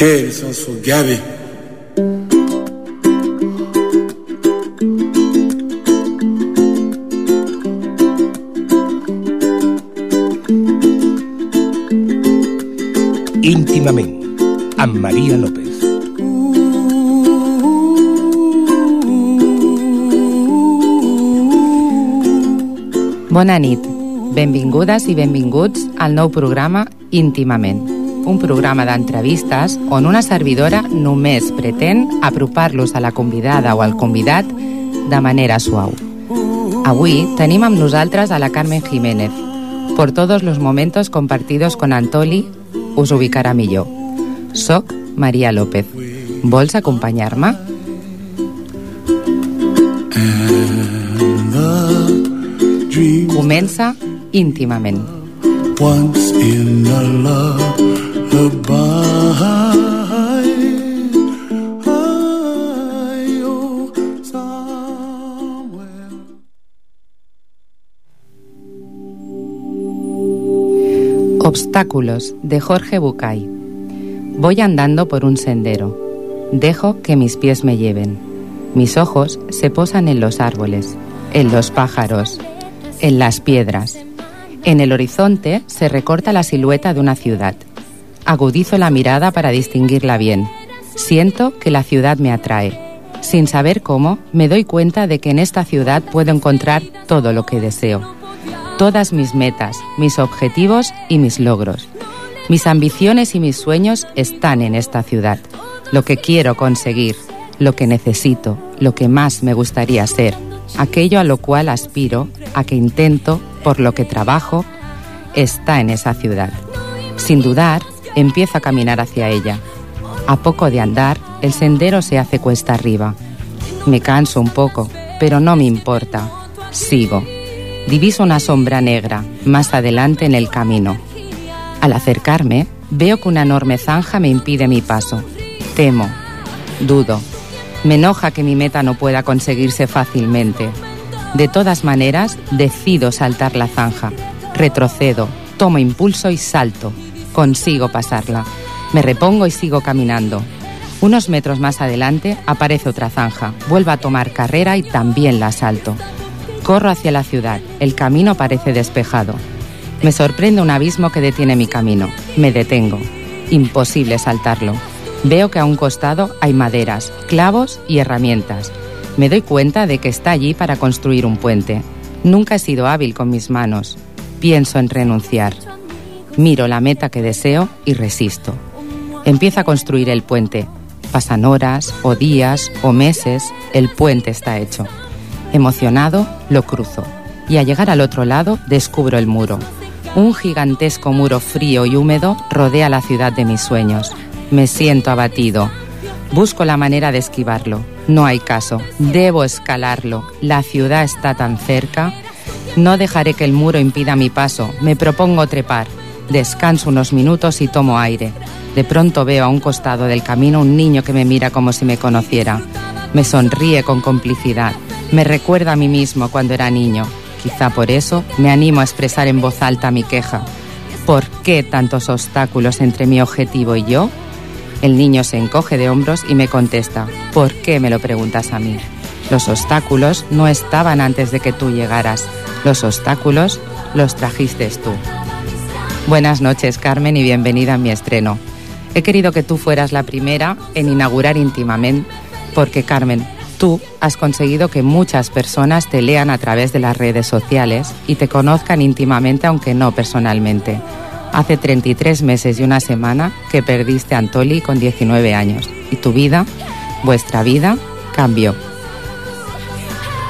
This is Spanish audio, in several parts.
Quelle licença for Gabby. íntimament, amb Maria López. Bona nit. Benvingudes i benvinguts al nou programa Íntimament, un programa d'entrevistes on una servidora només pretén apropar-los a la convidada o al convidat de manera suau. Avui tenim amb nosaltres a la Carmen Jiménez. Por todos los momentos compartidos con Antoli, us ubicarà millor. Soc Maria López. Vols acompanyar-me? Comença íntimament. Once in a lullaby. Oh. Obstáculos de Jorge Bucay. Voy andando por un sendero. Dejo que mis pies me lleven. Mis ojos se posan en los árboles, en los pájaros, en las piedras. En el horizonte se recorta la silueta de una ciudad. Agudizo la mirada para distinguirla bien. Siento que la ciudad me atrae. Sin saber cómo, me doy cuenta de que en esta ciudad puedo encontrar todo lo que deseo. Todas mis metas, mis objetivos y mis logros. Mis ambiciones y mis sueños están en esta ciudad. Lo que quiero conseguir, lo que necesito, lo que más me gustaría ser, aquello a lo cual aspiro, a que intento, por lo que trabajo, está en esa ciudad. Sin dudar, empiezo a caminar hacia ella. A poco de andar, el sendero se hace cuesta arriba. Me canso un poco, pero no me importa. Sigo. Diviso una sombra negra más adelante en el camino. Al acercarme, veo que una enorme zanja me impide mi paso. Temo, dudo. Me enoja que mi meta no pueda conseguirse fácilmente. De todas maneras, decido saltar la zanja. Retrocedo, tomo impulso y salto. Consigo pasarla. Me repongo y sigo caminando. Unos metros más adelante aparece otra zanja. Vuelvo a tomar carrera y también la salto. Corro hacia la ciudad. El camino parece despejado. Me sorprende un abismo que detiene mi camino. Me detengo. Imposible saltarlo. Veo que a un costado hay maderas, clavos y herramientas. Me doy cuenta de que está allí para construir un puente. Nunca he sido hábil con mis manos. Pienso en renunciar. Miro la meta que deseo y resisto. Empiezo a construir el puente. Pasan horas, o días, o meses. El puente está hecho. Emocionado, lo cruzo. Y al llegar al otro lado, descubro el muro. Un gigantesco muro frío y húmedo rodea la ciudad de mis sueños. Me siento abatido. Busco la manera de esquivarlo. No hay caso. Debo escalarlo. La ciudad está tan cerca. No dejaré que el muro impida mi paso. Me propongo trepar. Descanso unos minutos y tomo aire. De pronto veo a un costado del camino un niño que me mira como si me conociera. Me sonríe con complicidad. Me recuerda a mí mismo cuando era niño. Quizá por eso me animo a expresar en voz alta mi queja. ¿Por qué tantos obstáculos entre mi objetivo y yo? El niño se encoge de hombros y me contesta, ¿por qué me lo preguntas a mí? Los obstáculos no estaban antes de que tú llegaras. Los obstáculos los trajiste tú. Buenas noches, Carmen, y bienvenida a mi estreno. He querido que tú fueras la primera en inaugurar íntimamente, porque, Carmen, tú has conseguido que muchas personas te lean a través de las redes sociales y te conozcan íntimamente, aunque no personalmente. Hace 33 meses y una semana que perdiste a Antoli con 19 años y tu vida, vuestra vida, cambió.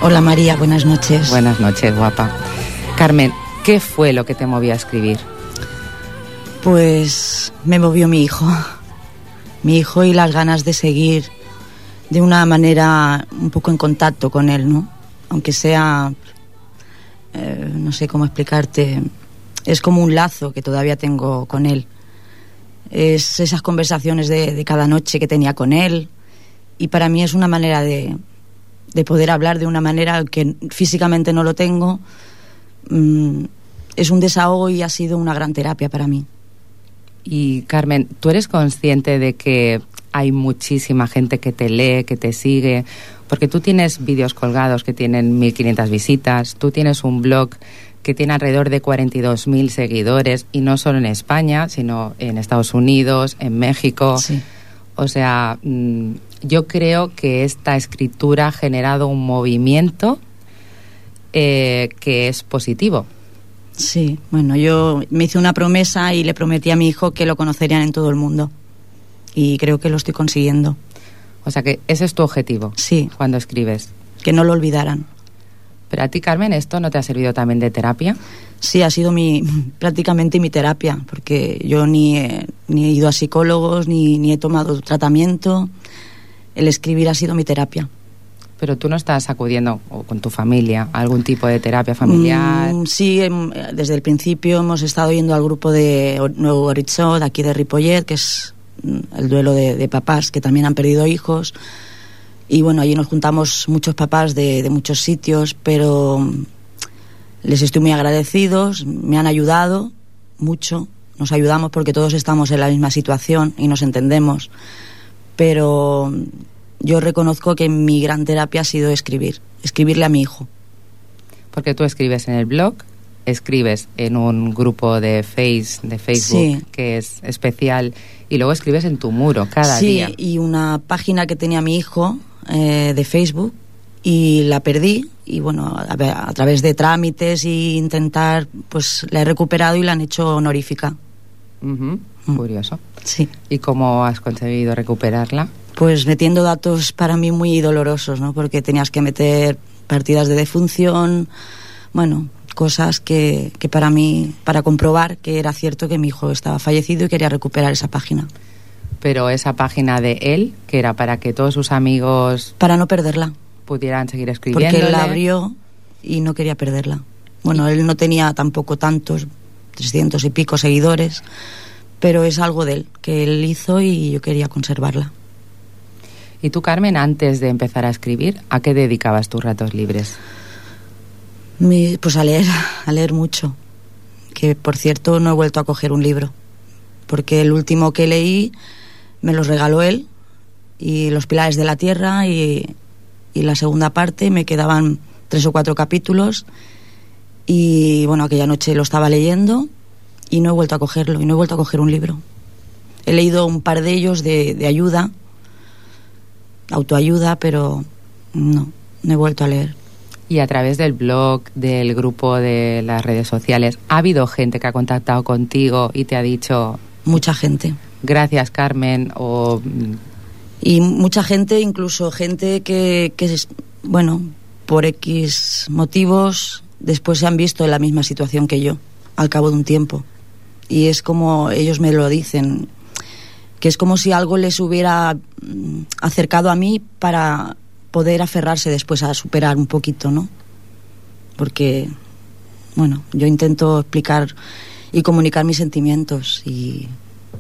Hola María, buenas noches. Buenas noches, guapa. Carmen, ¿qué fue lo que te movió a escribir? Pues me movió mi hijo. Mi hijo y las ganas de seguir de una manera un poco en contacto con él, ¿no? Aunque sea, eh, no sé cómo explicarte, es como un lazo que todavía tengo con él. Es esas conversaciones de, cada noche que tenía con él y para mí es una manera de, de poder hablar de una manera que físicamente no lo tengo. Mm, es un desahogo y ha sido una gran terapia para mí. Y Carmen, ¿tú eres consciente de que hay muchísima gente que te lee, que te sigue? Porque tú tienes vídeos colgados que tienen 1.500 visitas, tú tienes un blog que tiene alrededor de 42.000 seguidores y no solo en España, sino en Estados Unidos, en México. Sí. O sea, mm, yo creo que esta escritura ha generado un movimiento eh, que es positivo. Sí, bueno, yo me hice una promesa y le prometí a mi hijo que lo conocerían en todo el mundo. Y creo que lo estoy consiguiendo. O sea que ese es tu objetivo Sí, cuando escribes. que no lo olvidaran. Pero a ti, Carmen, ¿esto no te ha servido también de terapia? Sí, ha sido mi prácticamente mi terapia, porque yo ni he, ni he ido a psicólogos, ni, ni he tomado tratamiento. El escribir ha sido mi terapia. Pero tú no estás acudiendo o con tu familia a algún tipo de terapia familiar. Mm, sí, em, desde el principio hemos estado yendo al grupo de Nuevo Horizon, de aquí de Ripollet, que es mm, el duelo de, de papás que también han perdido hijos. Y bueno, allí nos juntamos muchos papás de, de muchos sitios, pero mm, les estoy muy agradecidos, me han ayudado mucho, nos ayudamos porque todos estamos en la misma situación y nos entendemos. Pero mm, yo reconozco que mi gran terapia ha sido escribir, escribirle a mi hijo. Porque tú escribes en el blog, escribes en un grupo de face de Facebook Sí. que es especial y luego escribes en tu muro cada sí, día. y una página que tenía mi hijo eh, de Facebook y la perdí y bueno, a, a través de trámites y intentar, pues la he recuperado y la han hecho honorífica. Ujú, Mm. Curioso. Sí, ¿Y cómo has conseguido recuperarla? Pues metiendo datos para mí muy dolorosos, ¿no? Porque tenías que meter partidas de defunción, bueno, cosas que, que para mí, para comprobar que era cierto que mi hijo estaba fallecido y quería recuperar esa página, Pero esa página de él, que era para que todos sus amigos para no perderla. pudieran seguir porque escribiendo. él la abrió y no quería perderla. Bueno, él no tenía tampoco tantos, 300 y pico seguidores, pero es algo de él, que él hizo y yo quería conservarla. ¿Y tú, Carmen, antes de empezar a escribir, a qué dedicabas tus ratos libres? Pues a leer, a leer mucho. Que por cierto no he vuelto a coger un libro, porque el último que leí me los regaló él, y Los Pilares de la Tierra, y, y la segunda parte me quedaban tres o cuatro capítulos, y bueno, aquella noche lo estaba leyendo y no he vuelto a cogerlo, y no he vuelto a coger un libro. He leído un par de ellos de, de ayuda, autoayuda, pero no, no he vuelto a leer. Y a través del blog, del grupo de las redes sociales, ¿ha habido gente que ha contactado contigo y te ha dicho, Mucha gente. gracias, Carmen, o Y mucha gente, incluso gente que, que es- bueno, por X motivos, después se han visto en la misma situación que yo, al cabo de un tiempo. Y es como ellos me lo dicen, que es como si algo les hubiera mm, acercado a mí para poder aferrarse después a superar un poquito, ¿no? Porque, bueno, yo intento explicar y comunicar mis sentimientos y,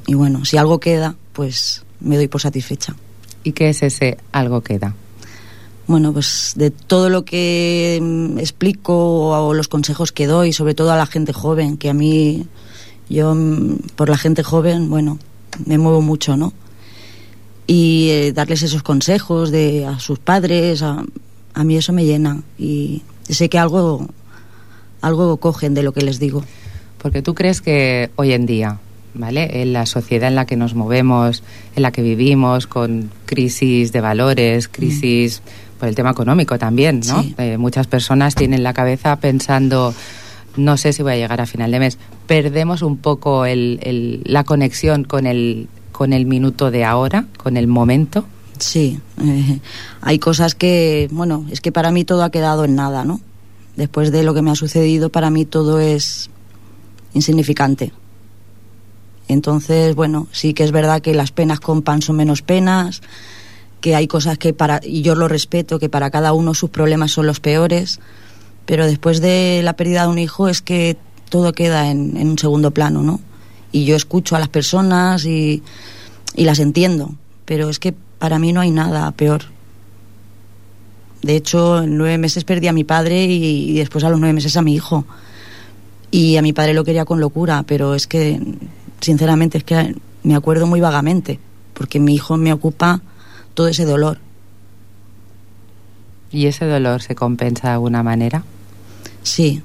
y bueno, si algo queda, pues me doy por satisfecha. ¿y qué es ese algo que da? Bueno, pues de todo lo que mm, explico o, o los consejos que doy, sobre todo a la gente joven, que a mí, yo mm, por la gente joven, bueno, me muevo mucho, ¿no? Y eh, darles esos consejos de a sus padres, a, a mí eso me llena y sé que algo, algo cogen de lo que les digo. Porque tú crees que hoy en día, ¿vale? En la sociedad en la que nos movemos, en la que vivimos, con crisis de valores, crisis por el tema económico también, ¿no? Sí. Eh, muchas personas tienen la cabeza pensando, no sé si voy a llegar a final de mes. Perdemos un poco la conexión con el, con el minuto de ahora, con el momento. Sí, eh, hay cosas que, bueno, es que para mí todo ha quedado en nada, ¿no? Después de lo que me ha sucedido, para mí todo es insignificante. Entonces, bueno, sí que es verdad que las penas con pan son menos penas, que hay cosas que para, y yo lo respeto, que para cada uno sus problemas son los peores, pero después de la pérdida de un hijo es que todo queda en, un segundo plano, ¿no? Y yo escucho a las personas y, y las entiendo, pero es que para mí no hay nada peor. De hecho, en nueve meses perdí a mi padre y después a los nueve meses a mi hijo. Y a mi padre lo quería con locura, pero es que sinceramente es que me acuerdo muy vagamente, porque mi hijo me ocupa todo ese dolor. ¿Y ese dolor se compensa de alguna manera? Sí,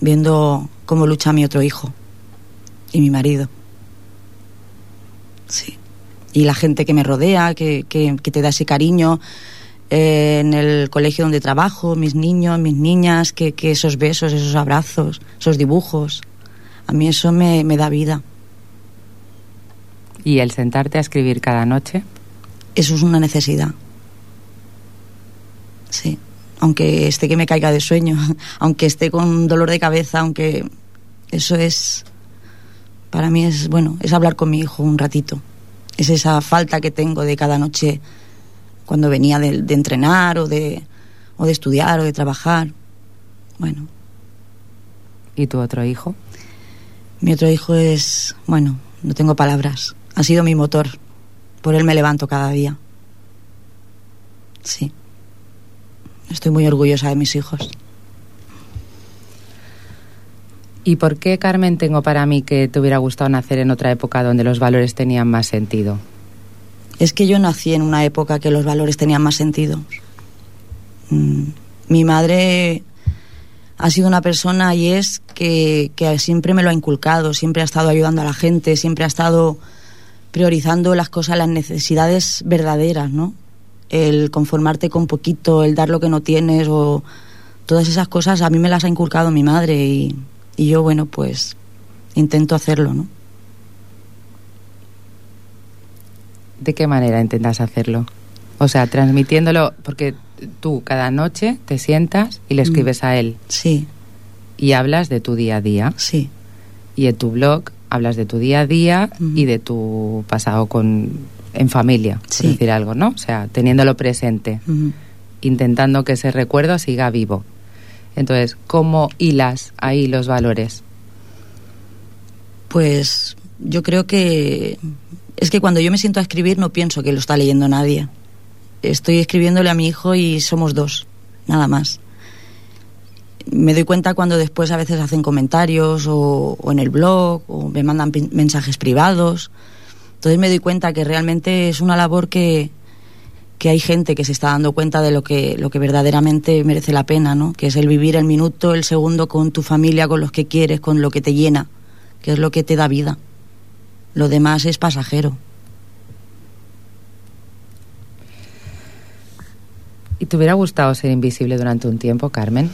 viendo cómo lucha mi otro hijo y mi marido. Sí. Y la gente que me rodea, que, que, que te da ese cariño, eh, en el colegio donde trabajo, mis niños, mis niñas, que, que esos besos, esos abrazos, esos dibujos, a mí eso me, me da vida. ¿Y el sentarte a escribir cada noche? Eso es una necesidad. Sí. Aunque esté que me caiga de sueño, aunque esté con dolor de cabeza, aunque eso es, para mí es, bueno, es hablar con mi hijo un ratito. Es esa falta que tengo de cada noche cuando venía de, de entrenar o de, o de estudiar o de trabajar. Bueno, ¿Y tu otro hijo? mi otro hijo es, bueno, no tengo palabras. Ha sido mi motor. Por él me levanto cada día. Sí. Estoy muy orgullosa de mis hijos. ¿Y por qué, Carmen, tengo para mí que te hubiera gustado nacer en otra época donde los valores tenían más sentido? Es que yo nací en una época que los valores tenían más sentido. Mm, Mi madre ha sido una persona y es que, que siempre me lo ha inculcado, siempre ha estado ayudando a la gente, siempre ha estado priorizando las cosas, las necesidades verdaderas, ¿no? El conformarte con poquito, el dar lo que no tienes o todas esas cosas a mí me las ha inculcado mi madre y, y yo, bueno, pues intento hacerlo, ¿no? ¿De qué manera intentas hacerlo? O sea, transmitiéndolo, porque tú cada noche te sientas y le escribes a él Sí, y hablas de tu día a día. sí, Y en tu blog hablas de tu día a día y de tu pasado con en familia, por decir algo, ¿no? O sea, teniéndolo presente, intentando que ese recuerdo siga vivo. Entonces, ¿cómo hilas ahí los valores? Pues yo creo que es que cuando yo me siento a escribir no pienso que lo está leyendo nadie. Estoy escribiéndole a mi hijo y somos dos, nada más. Me doy cuenta cuando después a veces hacen comentarios o, o en el blog o me mandan mensajes privados. Entonces me doy cuenta que realmente es una labor que, que hay gente que se está dando cuenta de lo que, lo que verdaderamente merece la pena, ¿no? Que es el vivir el minuto, el segundo con tu familia, con los que quieres, con lo que te llena, que es lo que te da vida. Lo demás es pasajero. ¿Y te hubiera gustado ser invisible durante un tiempo, Carmen?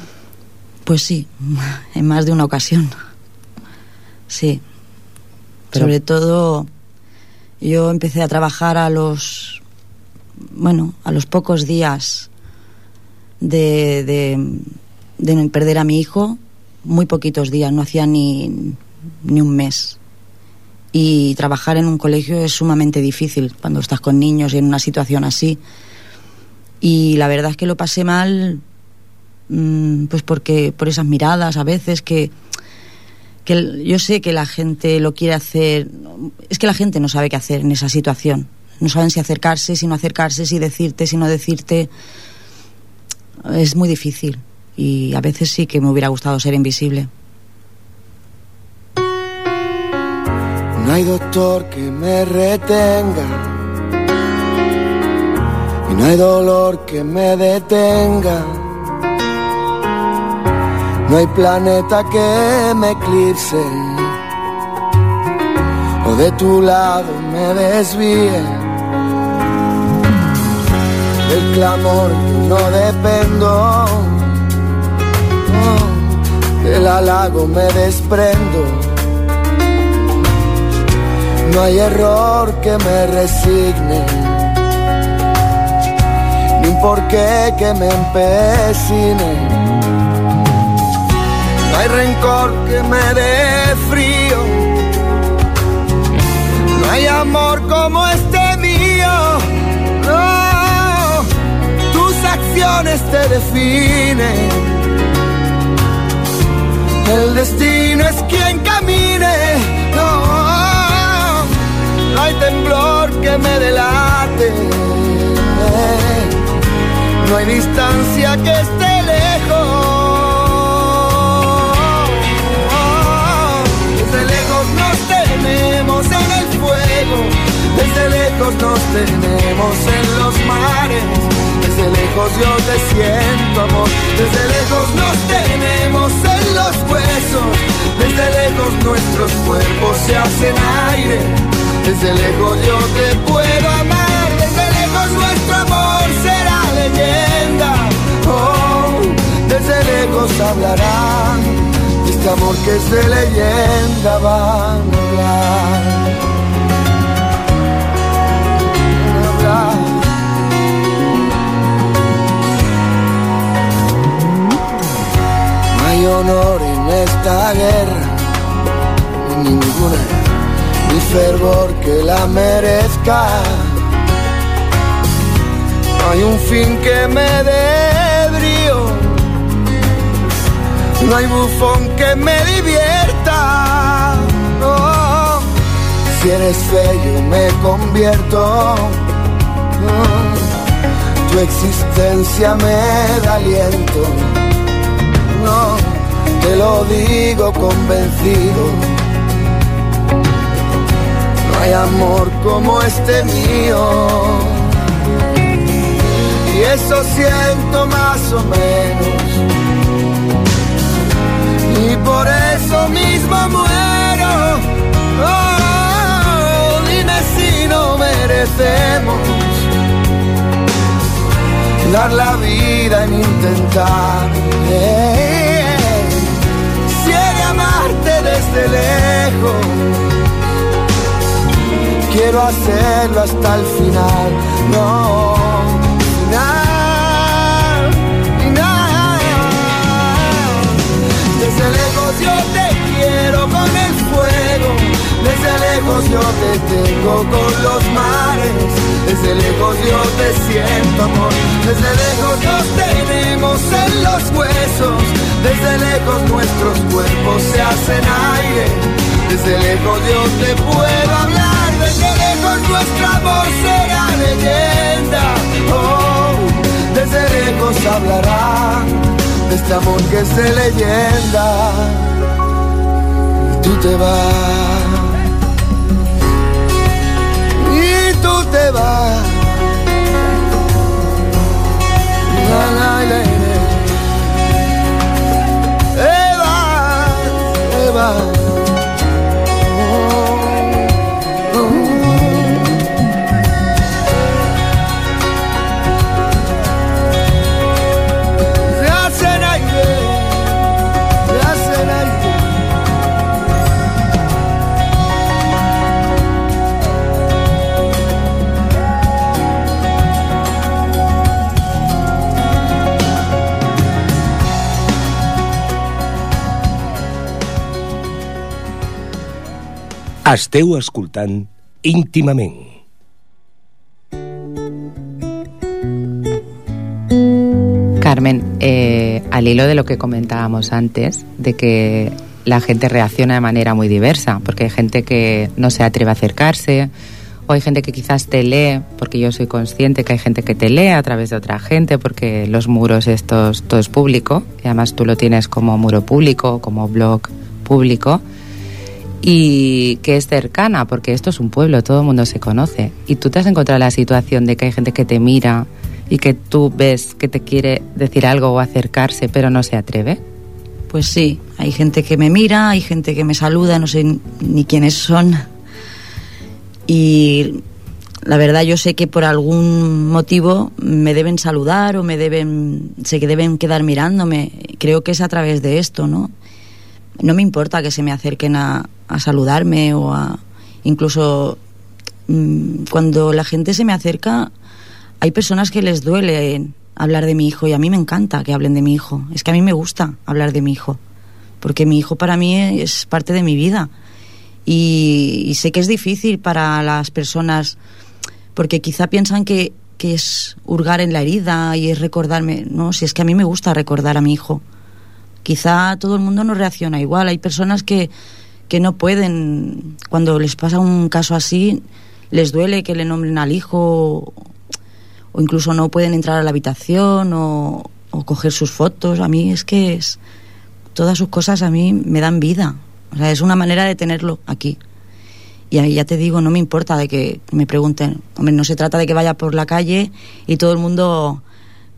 Pues sí, en más de una ocasión. Sí. Pero- Sobre todo, yo empecé a trabajar a los, bueno, a los pocos días de, de, de perder a mi hijo, muy poquitos días, no hacía ni, ni un mes. Y trabajar en un colegio es sumamente difícil cuando estás con niños y en una situación así. Y la verdad es que lo pasé mal Mm, pues porque por esas miradas a veces que que yo sé que la gente lo quiere hacer es que la gente no sabe qué hacer en esa situación no saben si acercarse si no acercarse si decirte si no decirte es muy difícil y a veces sí que me hubiera gustado ser invisible No hay doctor que me retenga. Y no hay dolor que me detenga. No hay planeta que me eclipse. O de tu lado me desvíe. Del clamor no dependo. Del halago me desprendo. No hay error que me resigne, ni un porqué que me empecine. No hay rencor que me dé frío, no hay amor como este mío. No, tus acciones te definen. El destino es quien camine. No, no hay temblor que me delate. No hay distancia que esté lejos nos tenemos en los mares. Desde lejos yo te siento amor. Desde lejos nos tenemos en los huesos. Desde lejos nuestros cuerpos se hacen aire. Desde lejos yo te puedo amar. Desde lejos nuestro amor será leyenda. Oh, desde lejos hablarán. Este amor que es de leyenda van a hablar. No honor en esta guerra, ni ninguna, ni fervor que la merezca. No hay un fin que me dé brío, no hay bufón que me divierta. Oh, si eres feo me convierto. Tu existencia me da aliento. Te lo digo convencido. No hay amor como este mío. Y eso siento más o menos. Y por eso mismo muero. Oh, dime si no merecemos dar la vida en intentar. Lejos, quiero hacerlo hasta el final. No, lejos yo te tengo con los mares. Desde lejos yo te siento amor. Desde lejos nos tenemos en los huesos. Desde lejos nuestros cuerpos se hacen aire. Desde lejos yo te puedo hablar. Desde lejos nuestro amor será leyenda. Oh, desde lejos hablarán de este amor que es de leyenda. Y tú te vas. Tú te vas. La, la, la, la. Eva, Eva. Esteu escoltant íntimament. Carmen, eh, al hilo de lo que comentábamos antes, de que la gente reacciona de manera muy diversa, porque hay gente que no se atreve a acercarse, o hay gente que quizás te lee, porque yo soy consciente que hay gente que te lee a través de otra gente, porque los muros estos, todo es público, y además tú lo tienes como muro público, como blog público, y que es cercana, porque esto es un pueblo, todo el mundo se conoce, y tú te has encontrado la situación de que hay gente que te mira y que tú ves que te quiere decir algo o acercarse, pero no se atreve. Pues sí, hay gente que me mira, hay gente que me saluda, no sé ni quiénes son. Y la verdad yo sé que por algún motivo me deben saludar o me deben, sé que deben quedar mirándome. Creo que es a través de esto, ¿no? No me importa que se me acerquen a, a saludarme o a... Incluso mm, cuando la gente se me acerca, hay personas que les duele hablar de mi hijo y a mí me encanta que hablen de mi hijo. Es que a mí me gusta hablar de mi hijo, porque mi hijo para mí es parte de mi vida. Y, sé que es difícil para las personas, porque quizá piensan que, que es hurgar en la herida y es recordarme. No, si es que a mí me gusta recordar a mi hijo. Quizá todo el mundo no reacciona igual. Hay personas que, que no pueden, cuando les pasa un caso así, les duele que le nombren al hijo o incluso no pueden entrar a la habitación o, o, coger sus fotos. A mí es que es, todas sus cosas a mí me dan vida. O sea, es una manera de tenerlo aquí. Y ahí ya te digo, no me importa de que me pregunten. Hombre, no se trata de que vaya por la calle y todo el mundo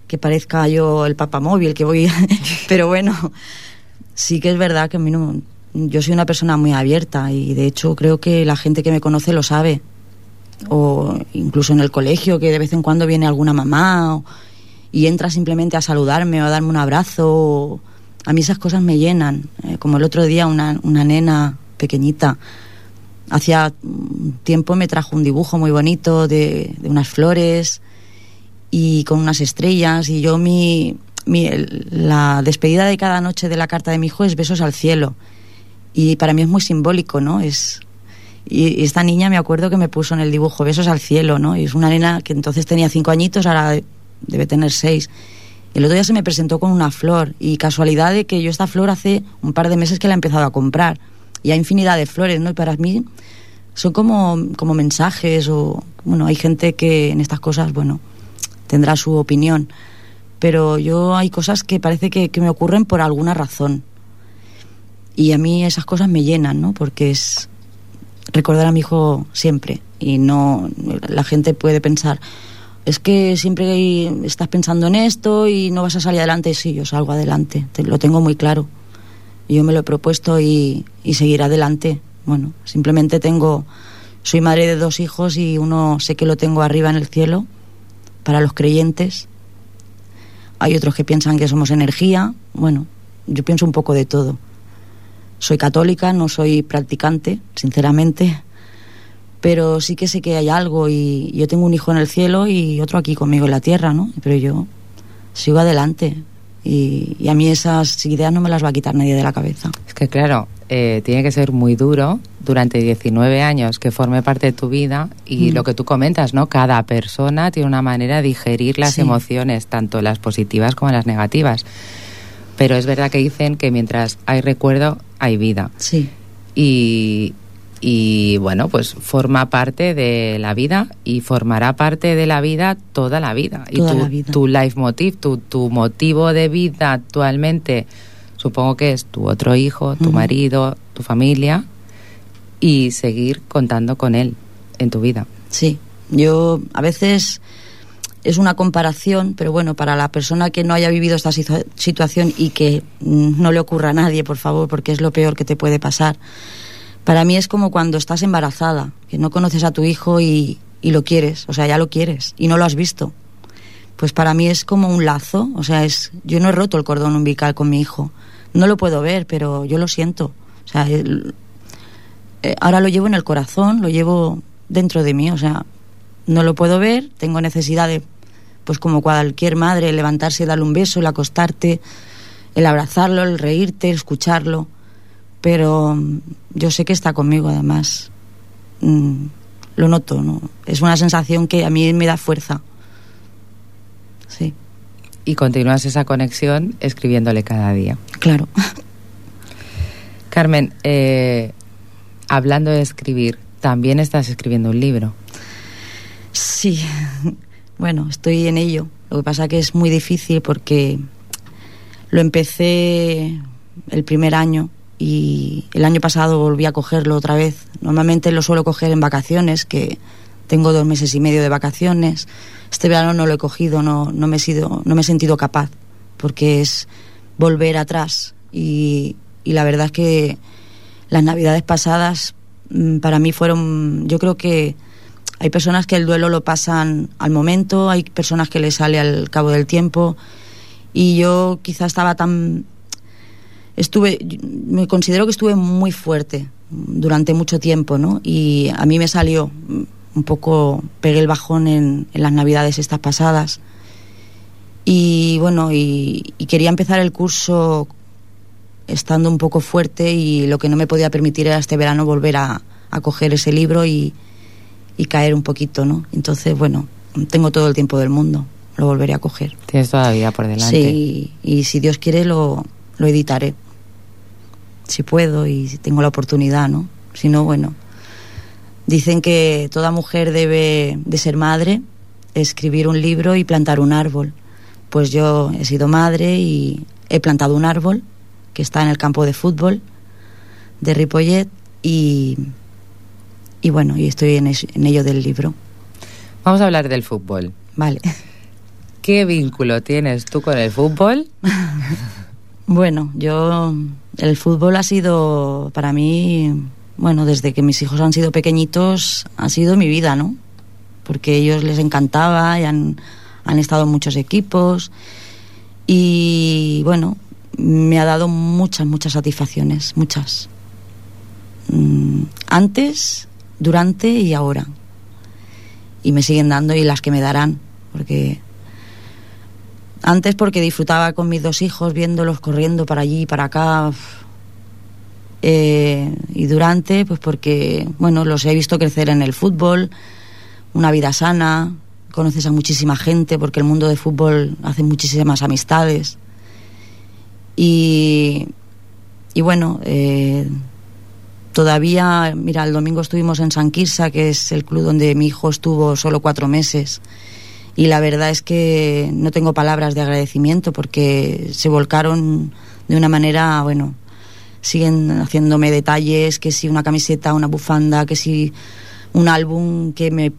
que parezca yo el papamóvil, que voy... Pero bueno, sí que es verdad que a mí no... Yo soy una persona muy abierta y de hecho creo que la gente que me conoce lo sabe. O incluso en el colegio, que de vez en cuando viene alguna mamá y entra simplemente a saludarme o a darme un abrazo. o- A mí esas cosas me llenan. Eh, como el otro día una, una nena pequeñita hacía tiempo me trajo un dibujo muy bonito de, de unas flores y con unas estrellas y yo mi, mi- la despedida de cada noche de la carta de mi hijo es besos al cielo y para mí es muy simbólico no es y, esta niña me acuerdo que me puso en el dibujo besos al cielo no y es una nena que entonces tenía cinco añitos ahora debe tener seis. El otro día se me presentó con una flor y casualidad de que yo esta flor hace un par de meses que la he empezado a comprar. Y hay infinidad de flores no y para mí son como, como mensajes o bueno hay gente que en estas cosas bueno tendrá su opinión. Pero yo hay cosas que parece que, que me ocurren por alguna razón y a mí esas cosas me llenan no porque es recordar a mi hijo siempre y no la gente puede pensar es que siempre estás pensando en esto y no vas a salir adelante sí yo salgo adelante te- lo tengo muy claro yo me lo he propuesto y, y seguir adelante. Bueno, simplemente tengo, soy madre de dos hijos y uno sé que lo tengo arriba en el cielo para los creyentes. Hay otros que piensan que somos energía. Bueno, yo pienso un poco de todo. Soy católica, no soy practicante, sinceramente, pero sí que sé que hay algo y yo tengo un hijo en el cielo y otro aquí conmigo en la tierra, ¿no? Pero yo sigo adelante y, y a mí esas ideas no me las va a quitar nadie de la cabeza. Es que claro, eh, tiene que ser muy duro durante 19 años que forme parte de tu vida y Mm. lo que tú comentas, ¿no? Cada persona tiene una manera de digerir las Sí. emociones, tanto las positivas como las negativas. Pero es verdad que dicen que mientras hay recuerdo, hay vida. Sí, Y, y bueno, pues forma parte de la vida y formará parte de la vida toda la vida. y Toda tu, la vida. tu leitmotiv, tu, tu motivo de vida actualmente, supongo que es tu otro hijo, tu marido, tu familia y seguir contando con él en tu vida. sí. Yo a veces es una comparación, pero bueno, para la persona que no haya vivido esta situa- situación y que mm, no le ocurra a nadie, por favor, porque es lo peor que te puede pasar. Para mí es como cuando estás embarazada, que no conoces a tu hijo y, y lo quieres, o sea, ya lo quieres y no lo has visto. Pues para mí es como un lazo, o sea, es yo no he roto el cordón umbilical con mi hijo. No lo puedo ver, pero yo lo siento. O sea, eh, ahora lo llevo en el corazón, lo llevo dentro de mí, o sea, no lo puedo ver, tengo necesidad de, pues como cualquier madre, levantarse y darle un beso, el acostarte, el abrazarlo, el reírte, el escucharlo, pero mm, yo sé que está conmigo además, Mm, lo noto, ¿no? Es una sensación que a mí me da fuerza, sí, Y continúas esa conexión escribiéndole cada día. claro. Carmen, eh, hablando de escribir, también estás escribiendo un libro. Sí, bueno, estoy en ello. Lo que pasa que es muy difícil porque lo empecé el primer año y el año pasado volví a cogerlo otra vez. Normalmente lo suelo coger en vacaciones, que tengo dos meses y medio de vacaciones. Este verano no lo he cogido, no, no, me, he sido, no me he sentido capaz, porque es volver atrás. Y, y la verdad es que las navidades pasadas mm, para mí fueron, yo creo que hay personas que el duelo lo pasan al momento, hay personas que le sale al cabo del tiempo y yo quizá estaba tan estuve me considero que estuve muy fuerte durante mucho tiempo, ¿no? Y a mí me salió un poco pegué el bajón en, las Navidades estas pasadas. Y bueno, y, quería empezar el curso estando un poco fuerte y lo que no me podía permitir era este verano volver a coger ese libro y, y caer un poquito, ¿no? Entonces, bueno, tengo todo el tiempo del mundo, lo volveré a coger. Tienes toda la vida por delante. Sí, y si Dios quiere lo, lo editaré. Si puedo y si tengo la oportunidad, ¿no? Si no, bueno. Dicen que toda mujer debe de ser madre, escribir un libro y plantar un árbol. Pues yo he sido madre y he plantado un árbol que está en el campo de fútbol de Ripollet y, y bueno, y estoy en, es- en ello del libro. Vamos a hablar del fútbol. Vale. ¿Qué vínculo tienes tú con el fútbol? Bueno, yo el fútbol ha sido para mí, bueno, desde que mis hijos han sido pequeñitos, ha sido mi vida, ¿no? Porque a ellos les encantaba y han, han estado en muchos equipos y bueno, me ha dado muchas, muchas satisfacciones, muchas. Mm, Antes, durante y ahora. Y me siguen dando y las que me darán, porque antes porque disfrutaba con mis dos hijos viéndolos corriendo para allí y para acá. Eh, y durante, pues porque, bueno, los he visto crecer en el fútbol, una vida sana, conoces a muchísima gente porque el mundo del fútbol hace muchísimas amistades. Y, y bueno, eh, todavía, mira, el domingo estuvimos en San Quirsa, que es el club donde mi hijo estuvo solo cuatro meses y la verdad es que no tengo palabras de agradecimiento porque se volcaron de una manera, bueno, siguen haciéndome detalles, que si una camiseta, una bufanda, que si un álbum, que me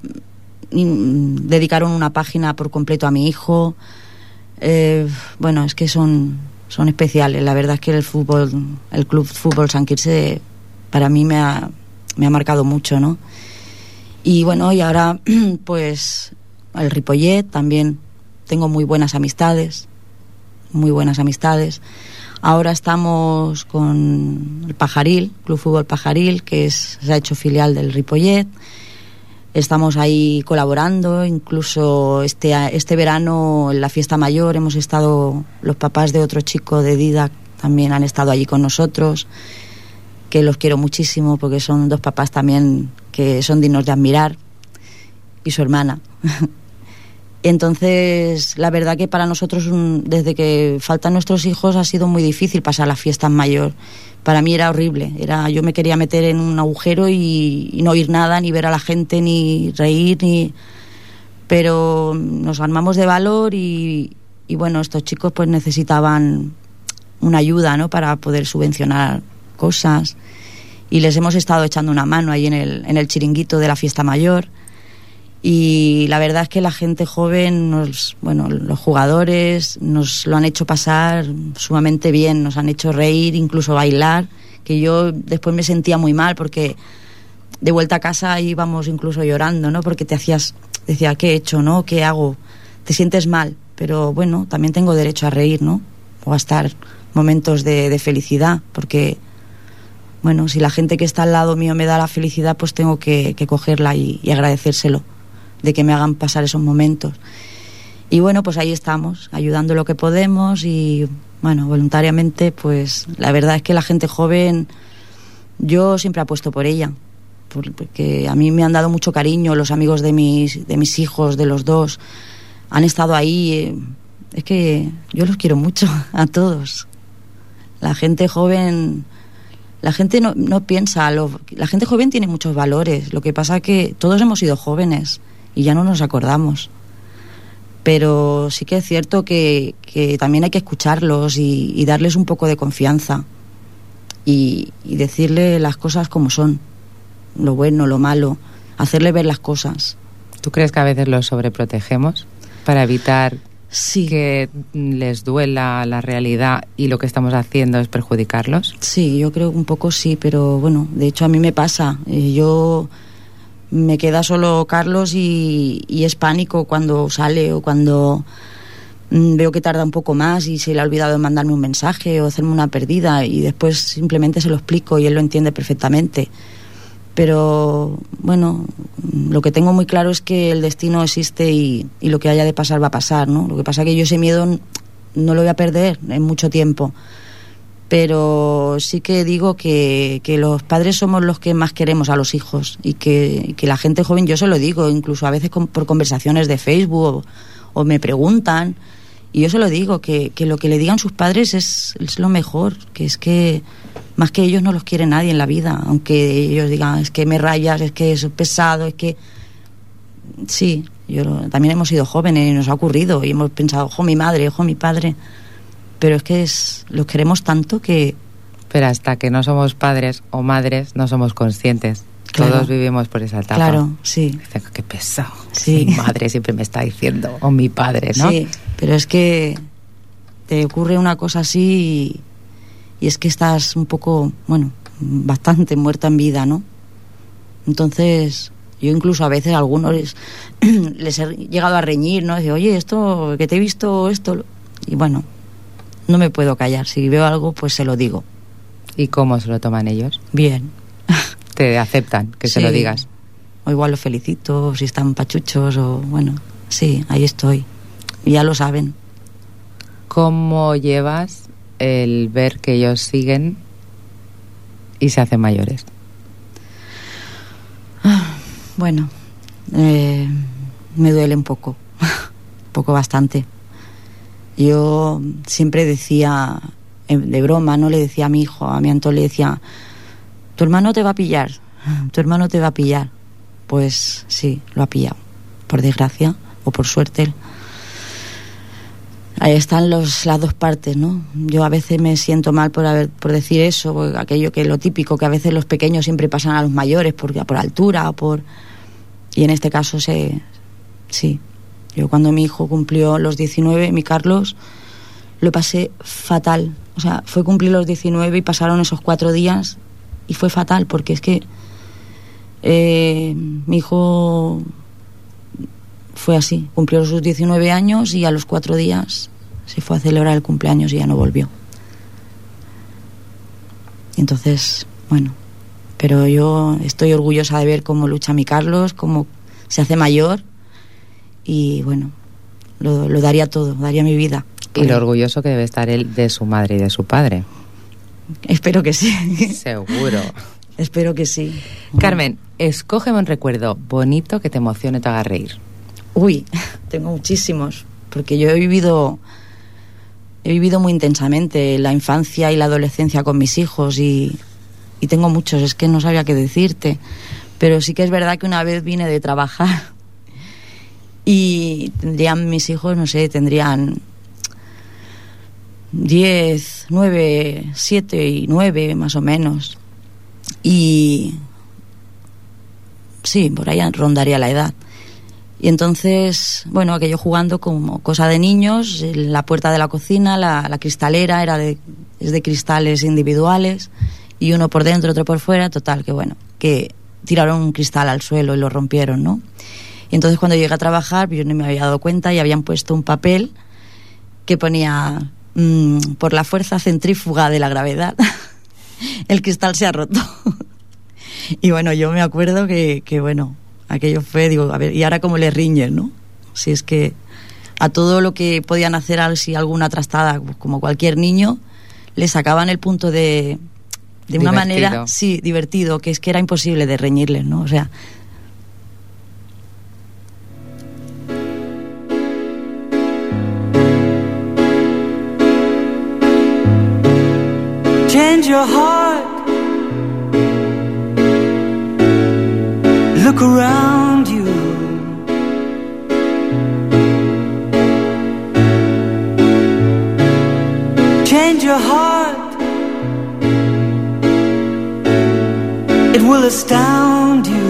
dedicaron una página por completo a mi hijo. Eh, bueno, es que son, son especiales. La verdad es que el fútbol, el club fútbol San Quirse, para mí me ha, me ha marcado mucho, ¿no? Y bueno, y ahora pues el Ripollet también tengo muy buenas amistades, muy buenas amistades. Ahora estamos con el Pajaril, Club Fútbol Pajaril, que es, se ha hecho filial del Ripollet. Estamos ahí colaborando, incluso este, este verano en la fiesta mayor hemos estado, los papás de otro chico de Didac también han estado allí con nosotros, que los quiero muchísimo porque son dos papás también que son dignos de admirar, y su hermana. Entonces, la verdad que para nosotros, desde que faltan nuestros hijos, ha sido muy difícil pasar las fiestas mayor. Para mí era horrible. Era, yo me quería meter en un agujero y, y no oír nada, ni ver a la gente, ni reír, ni. Pero nos armamos de valor y, y bueno, estos chicos pues necesitaban una ayuda, ¿no? Para poder subvencionar cosas. Y les hemos estado echando una mano ahí en el, en el chiringuito de la fiesta mayor y la verdad es que la gente joven, nos, bueno, los jugadores nos lo han hecho pasar sumamente bien, nos han hecho reír, incluso bailar, que yo después me sentía muy mal porque de vuelta a casa íbamos incluso llorando, ¿no? Porque te hacías, decía, ¿qué he hecho, no? ¿Qué hago? Te sientes mal, pero bueno, también tengo derecho a reír, ¿no? O a estar momentos de, de felicidad, porque bueno, si la gente que está al lado mío me da la felicidad, pues tengo que, cogerla y, agradecérselo, de que me hagan pasar esos momentos. Y bueno, pues ahí estamos, ayudando lo que podemos y bueno, voluntariamente, pues la verdad es que la gente joven, yo siempre apuesto por ella, por- porque a mí me han dado mucho cariño, los amigos de mis, de mis hijos, de los dos, han estado ahí. eh, Es que yo los quiero mucho a todos. La gente joven la gente no, no piensa, lo- la gente joven tiene muchos valores, lo que pasa que todos hemos sido jóvenes y ya no nos acordamos. Pero sí que es cierto que, que también hay que escucharlos y, darles un poco de confianza y, y decirle las cosas como son, lo bueno, lo malo, hacerle ver las cosas. ¿Tú crees que a veces los sobreprotegemos para evitar Sí. que les duela la realidad y lo que estamos haciendo es perjudicarlos? Sí, yo creo un poco sí, pero bueno, de hecho a mí me pasa. Eh, Yo me queda solo Carlos y, y es pánico cuando sale o cuando mm, veo que tarda un poco más y se le ha olvidado de mandarme un mensaje o hacerme una perdida y después simplemente se lo explico y él lo entiende perfectamente. Pero bueno, lo que tengo muy claro es que el destino existe y, lo que haya de pasar va a pasar, ¿no? Lo que pasa que yo ese miedo no lo voy a perder en mucho tiempo pero sí que digo que, que los padres somos los que más queremos a los hijos y que, que la gente joven, yo se lo digo, incluso a veces por conversaciones de Facebook o, o me preguntan, y yo se lo digo, que, que lo que le digan sus padres es, es lo mejor, que es que más que ellos no los quiere nadie en la vida, aunque ellos digan, es que me rayas, es que es pesado, es que... Sí, yo también hemos sido jóvenes y nos ha ocurrido y hemos pensado, ojo mi madre, ojo mi padre, pero es que es, los queremos tanto que Pero hasta que no somos padres o madres no somos conscientes Claro. Todos vivimos por esa etapa. Claro, sí. Dice, qué pesado. Sí. Mi madre siempre me está diciendo, o mi padre, ¿no? Sí, pero es que te ocurre una cosa así y, es que estás un poco, bueno, bastante muerta en vida, ¿no? Entonces, yo incluso a veces a algunos les, les he llegado a reñir, ¿no? Decir, oye, esto, que te he visto, esto. Y bueno, no me puedo callar. Si veo algo, pues se lo digo. ¿Y cómo se lo toman ellos? Bien. Te aceptan que se lo digas. O igual los felicito, si están pachuchos, o bueno, sí, ahí estoy. Ya lo saben. ¿Cómo llevas el ver que ellos siguen y se hacen mayores? Bueno, eh, me duele un poco, un poco bastante. Yo siempre decía, eh, de broma, no le decía a mi hijo, a mi Antón le decía, tu hermano te va a pillar, tu hermano te va a pillar. Pues sí, lo ha pillado, por desgracia o por suerte. Ahí están los, las dos partes, ¿no? Yo a veces me siento mal por, haber, por decir eso, aquello que es lo típico, que a veces los pequeños siempre pasan a los mayores por, por altura por... Y en este caso se, sí. Yo cuando mi hijo cumplió los 19, mi Carlos, lo pasé fatal. O sea, fue cumplir los 19 y pasaron esos cuatro días y fue fatal porque es que eh, mi hijo fue así. Cumplió sus 19 años y a los cuatro días se fue a celebrar el cumpleaños y ya no volvió. Entonces, bueno, pero yo estoy orgullosa de ver cómo lucha mi Carlos, cómo se hace mayor y bueno, lo, lo daría todo, daría mi vida. Y lo orgulloso que debe estar él de su madre y de su padre. Espero que sí. Seguro. Espero que sí. Carmen, escógeme un recuerdo bonito que te emocione y te haga reír. Uy, tengo muchísimos, porque yo he vivido he vivido muy intensamente la infancia y la adolescencia con mis hijos y, y tengo muchos, es que no sabía qué decirte, pero sí que es verdad que una vez vine de trabajar y tendrían mis hijos, no sé, tendrían 10, 9, 7 y 9 más o menos. Y sí, por ahí rondaría la edad. Y entonces, bueno, aquello jugando como cosa de niños, en la puerta de la cocina, la, cristalera era de, es de cristales individuales, y uno por dentro, otro por fuera, total, que bueno, que tiraron un cristal al suelo y lo rompieron, ¿no? Y entonces cuando llegué a trabajar, yo no me había dado cuenta y habían puesto un papel que ponía mm, por la fuerza centrífuga de la gravedad, el cristal se ha roto. y bueno, yo me acuerdo que, que bueno, aquello fue, digo, a ver, ¿y ahora cómo le riñen, no? Si es que a todo lo que podían hacer, si alguna trastada, pues, como cualquier niño, le sacaban el punto de, de una Divertido. manera, sí, divertido, que es que era imposible de reñirles, ¿no? O sea, change your heart. Look around you. Change your heart. It will astound you.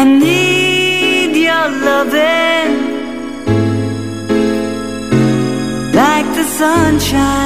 I need your loving. like the sunshine.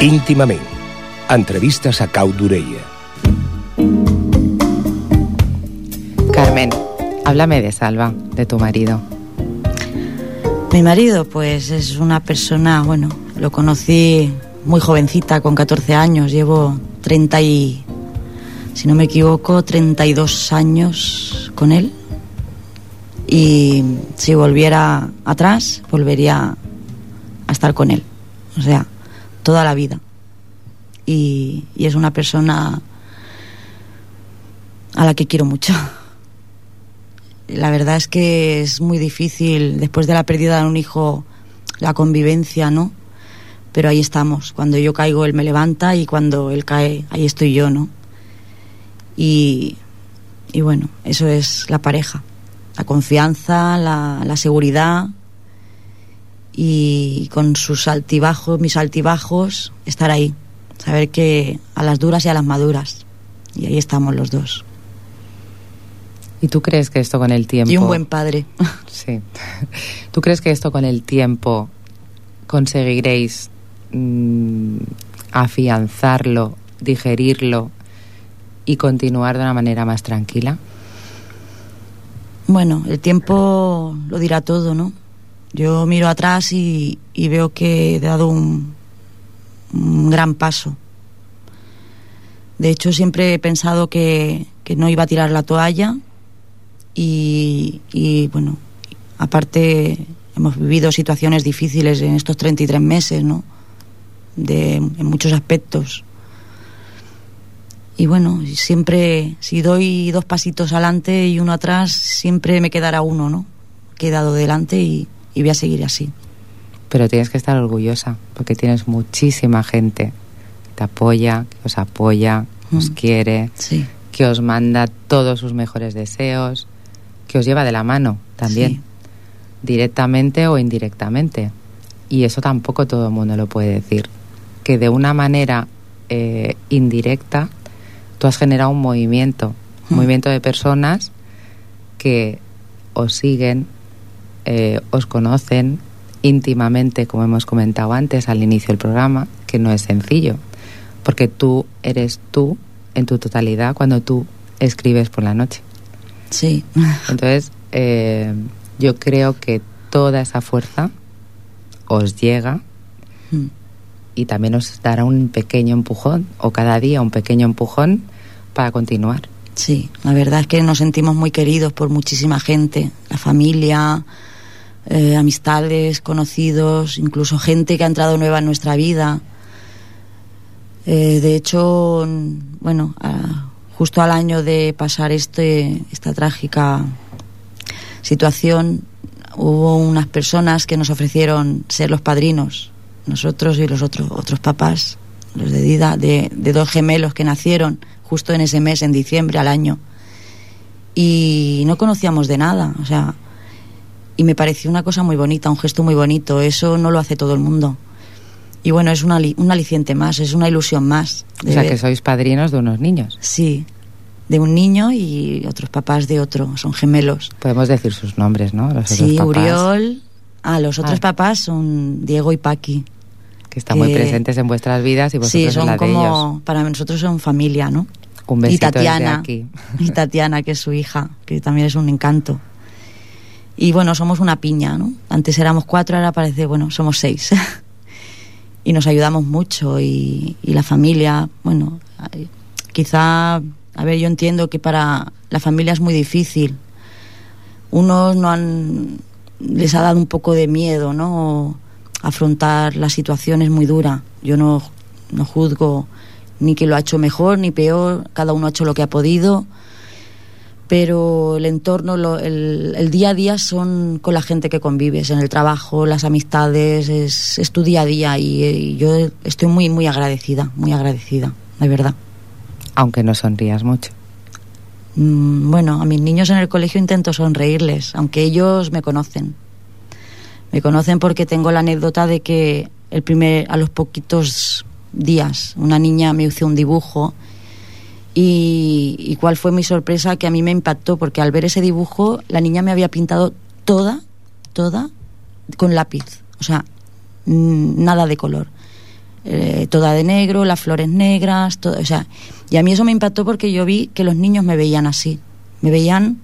Íntimament. Entrevistes a Cau d'Orella. Carmen, háblame de Salva, de tu marido. Mi marido, pues es una persona, bueno, lo conocí muy jovencita, con 14 años, llevo 30 y, si no me equivoco, 32 años con él. Y si volviera atrás, volvería a estar con él. O sea, toda la vida. Y, es una persona a la que quiero mucho. La verdad es que es muy difícil, después de la pérdida de un hijo, la convivencia, ¿no? Pero ahí estamos. Cuando yo caigo, él me levanta y cuando él cae, ahí estoy yo, ¿no? Y, y bueno, eso es la pareja. La confianza, la, la seguridad y con sus altibajos, mis altibajos, estar ahí. Saber que a las duras y a las maduras. Y ahí estamos los dos. ¿Y tú crees que esto con el tiempo... Y un buen padre. Sí. ¿Tú crees que esto con el tiempo conseguiréis mm, afianzarlo, digerirlo y continuar de una manera más tranquila? Bueno, el tiempo lo dirá todo, ¿no? Yo miro atrás y, veo que he dado un, gran paso. De hecho, siempre he pensado que, no iba a tirar la toalla y, y, bueno, aparte hemos vivido situaciones difíciles en estos 33 meses, ¿no? De, en muchos aspectos. Y bueno, siempre, si doy dos pasitos adelante y uno atrás, siempre me quedará uno, ¿no? Que he dado delante y, y voy a seguir así. Pero tienes que estar orgullosa porque tienes muchísima gente que te apoya, que os apoya, que os Mm. quiere, Sí, que os manda todos sus mejores deseos, que os lleva de la mano también, Sí. directamente o indirectamente. Y eso tampoco todo el mundo lo puede decir. Que de una manera eh, indirecta tú has generado un movimiento, un Mm. movimiento de personas que os siguen, eh, os conocen íntimamente, como hemos comentado antes al inicio del programa, que no es sencillo, porque tú eres tú en tu totalidad cuando tú escribes por la noche. sí. Entonces, eh, yo creo que toda esa fuerza os llega Mm. y también os dará un pequeño empujón, o cada día un pequeño empujón para continuar. Sí, la verdad es que nos sentimos muy queridos por muchísima gente, la familia, eh, amistades, conocidos, incluso gente que ha entrado nueva en nuestra vida. Eh, de hecho, bueno, justo al año de pasar este, esta trágica situación, hubo unas personas que nos ofrecieron ser los padrinos, nosotros y los otros, otros papás, los de Dida, de, de dos gemelos que nacieron justo en ese mes, en diciembre al año. Y no conocíamos de nada, o sea, y me pareció una cosa muy bonita, un gesto muy bonito, eso no lo hace todo el mundo. Y bueno, es una, un aliciente más, es una ilusión más. O sea, ver- que sois padrinos de unos niños. Sí, de un niño y otros papás de otro, son gemelos. Podemos decir sus nombres, ¿no? Los Sí, papás, Uriol. Ah, los otros Ah. papás son Diego y Paqui. Que están muy presentes en vuestras vidas y vosotros Sí, en son de como, ellos. para nosotros son familia, ¿no? Un y besito desde Tatiana, aquí. y Tatiana, que es su hija, que también es un encanto. Y bueno, somos una piña, ¿no? Antes éramos cuatro, ahora parece, bueno, somos seis. y nos ayudamos mucho y, la familia, bueno, quizá, a ver, yo entiendo que para la familia es muy difícil. Unos no han, les ha dado un poco de miedo, ¿no? Afrontar la situación es muy dura. Yo no, no juzgo ni que lo ha hecho mejor ni peor, cada uno ha hecho lo que ha podido, pero el entorno, lo- el, el día a día son con la gente que convives, en el trabajo, las amistades, es, es tu día a día y, y yo estoy muy, muy agradecida, muy agradecida, de verdad. Aunque no sonrías mucho. Mm, Bueno, a mis niños en el colegio intento sonreírles, aunque ellos me conocen. Me conocen porque tengo la anécdota de que el primer, a los poquitos días una niña me hizo un dibujo y, y cuál fue mi sorpresa que a mí me impactó porque al ver ese dibujo la niña me había pintado toda, toda con lápiz, o sea, nada de color. Eh, toda de negro, las flores negras, todo, o sea, y a mí eso me impactó porque yo vi que los niños me veían así, me veían,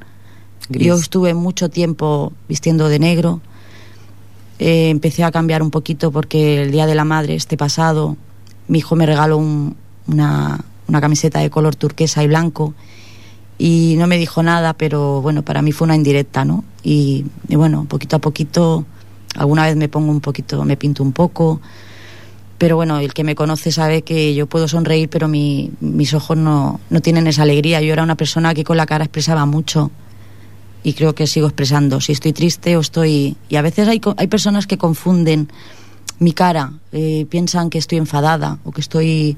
Gris. yo estuve mucho tiempo vistiendo de negro, eh, empecé a cambiar un poquito porque el día de la madre, este pasado, mi hijo me regaló un- una, una camiseta de color turquesa y blanco y no me dijo nada, pero bueno, para mí fue una indirecta, ¿no? Y, bueno, poquito a poquito, alguna vez me pongo un poquito, me pinto un poco, pero bueno, el que me conoce sabe que yo puedo sonreír, pero mi- mis ojos no, no tienen esa alegría. Yo era una persona que con la cara expresaba mucho y creo que sigo expresando. Si estoy triste o estoy... Y a veces hay, hay personas que confunden mi cara, eh, piensan que estoy enfadada o que estoy...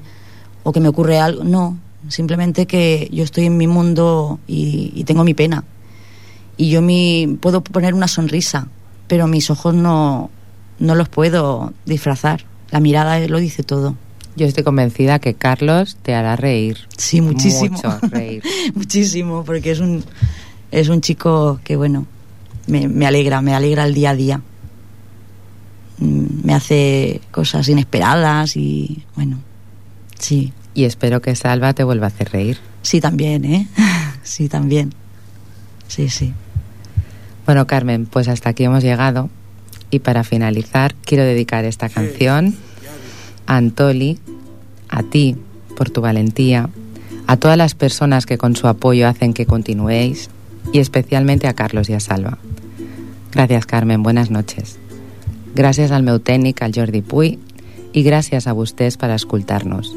o que me ocurre algo. No, simplemente que yo estoy en mi mundo y, y tengo mi pena. Y yo mi, puedo poner una sonrisa, pero mis ojos no, no los puedo disfrazar. La mirada lo dice todo. Yo estoy convencida que Carlos te hará reír. Sí, muchísimo. Mucho reír. muchísimo, porque es un, es un chico que, bueno, me, me alegra, me alegra el día a día. Mm, Me hace cosas inesperadas y, bueno, sí, Y espero que Salva te vuelva a hacer reír. sí también, ¿eh? Sí también. Sí, sí. Bueno, Carmen, pues hasta aquí hemos llegado. Y para finalizar, quiero dedicar esta canción a Antoli, a ti, por tu valentía, a todas las personas que con su apoyo hacen que continuéis y especialmente a Carlos y a Salva. Gracias, Carmen. Buenas noches. Gràcies al meu tècnic, al Jordi Puy, i gràcies a vostès per escoltar-nos.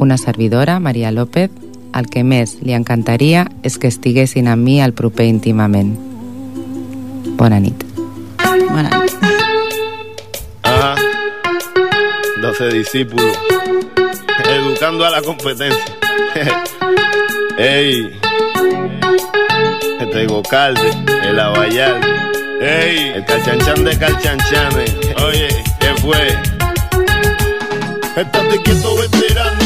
Una servidora, Maria López, el que més li encantaria és que estiguessin amb mi al proper íntimament. Bona nit. Buenas noches. Ajá. 12 discípulos. Educando a la competencia. Ey. Este Gocalde, el Abayal. Ey. El calchanchan de calchanchanes. Oye, ¿qué fue? Estate quieto, veterano,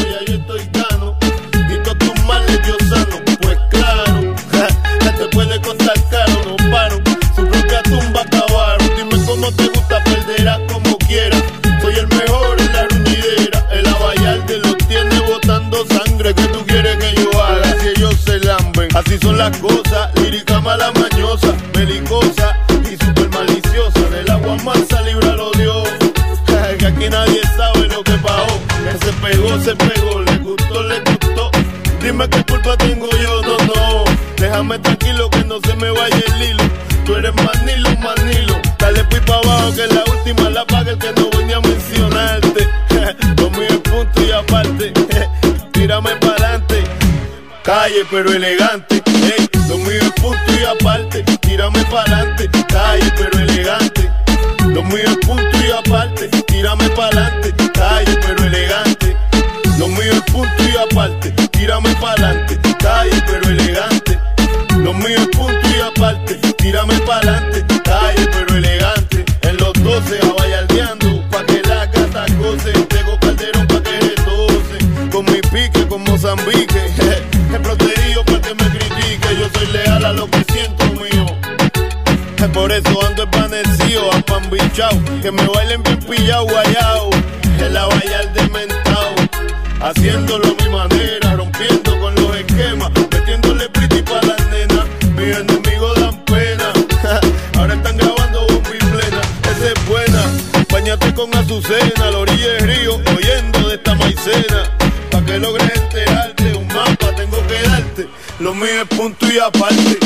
pero elegante. Es punto y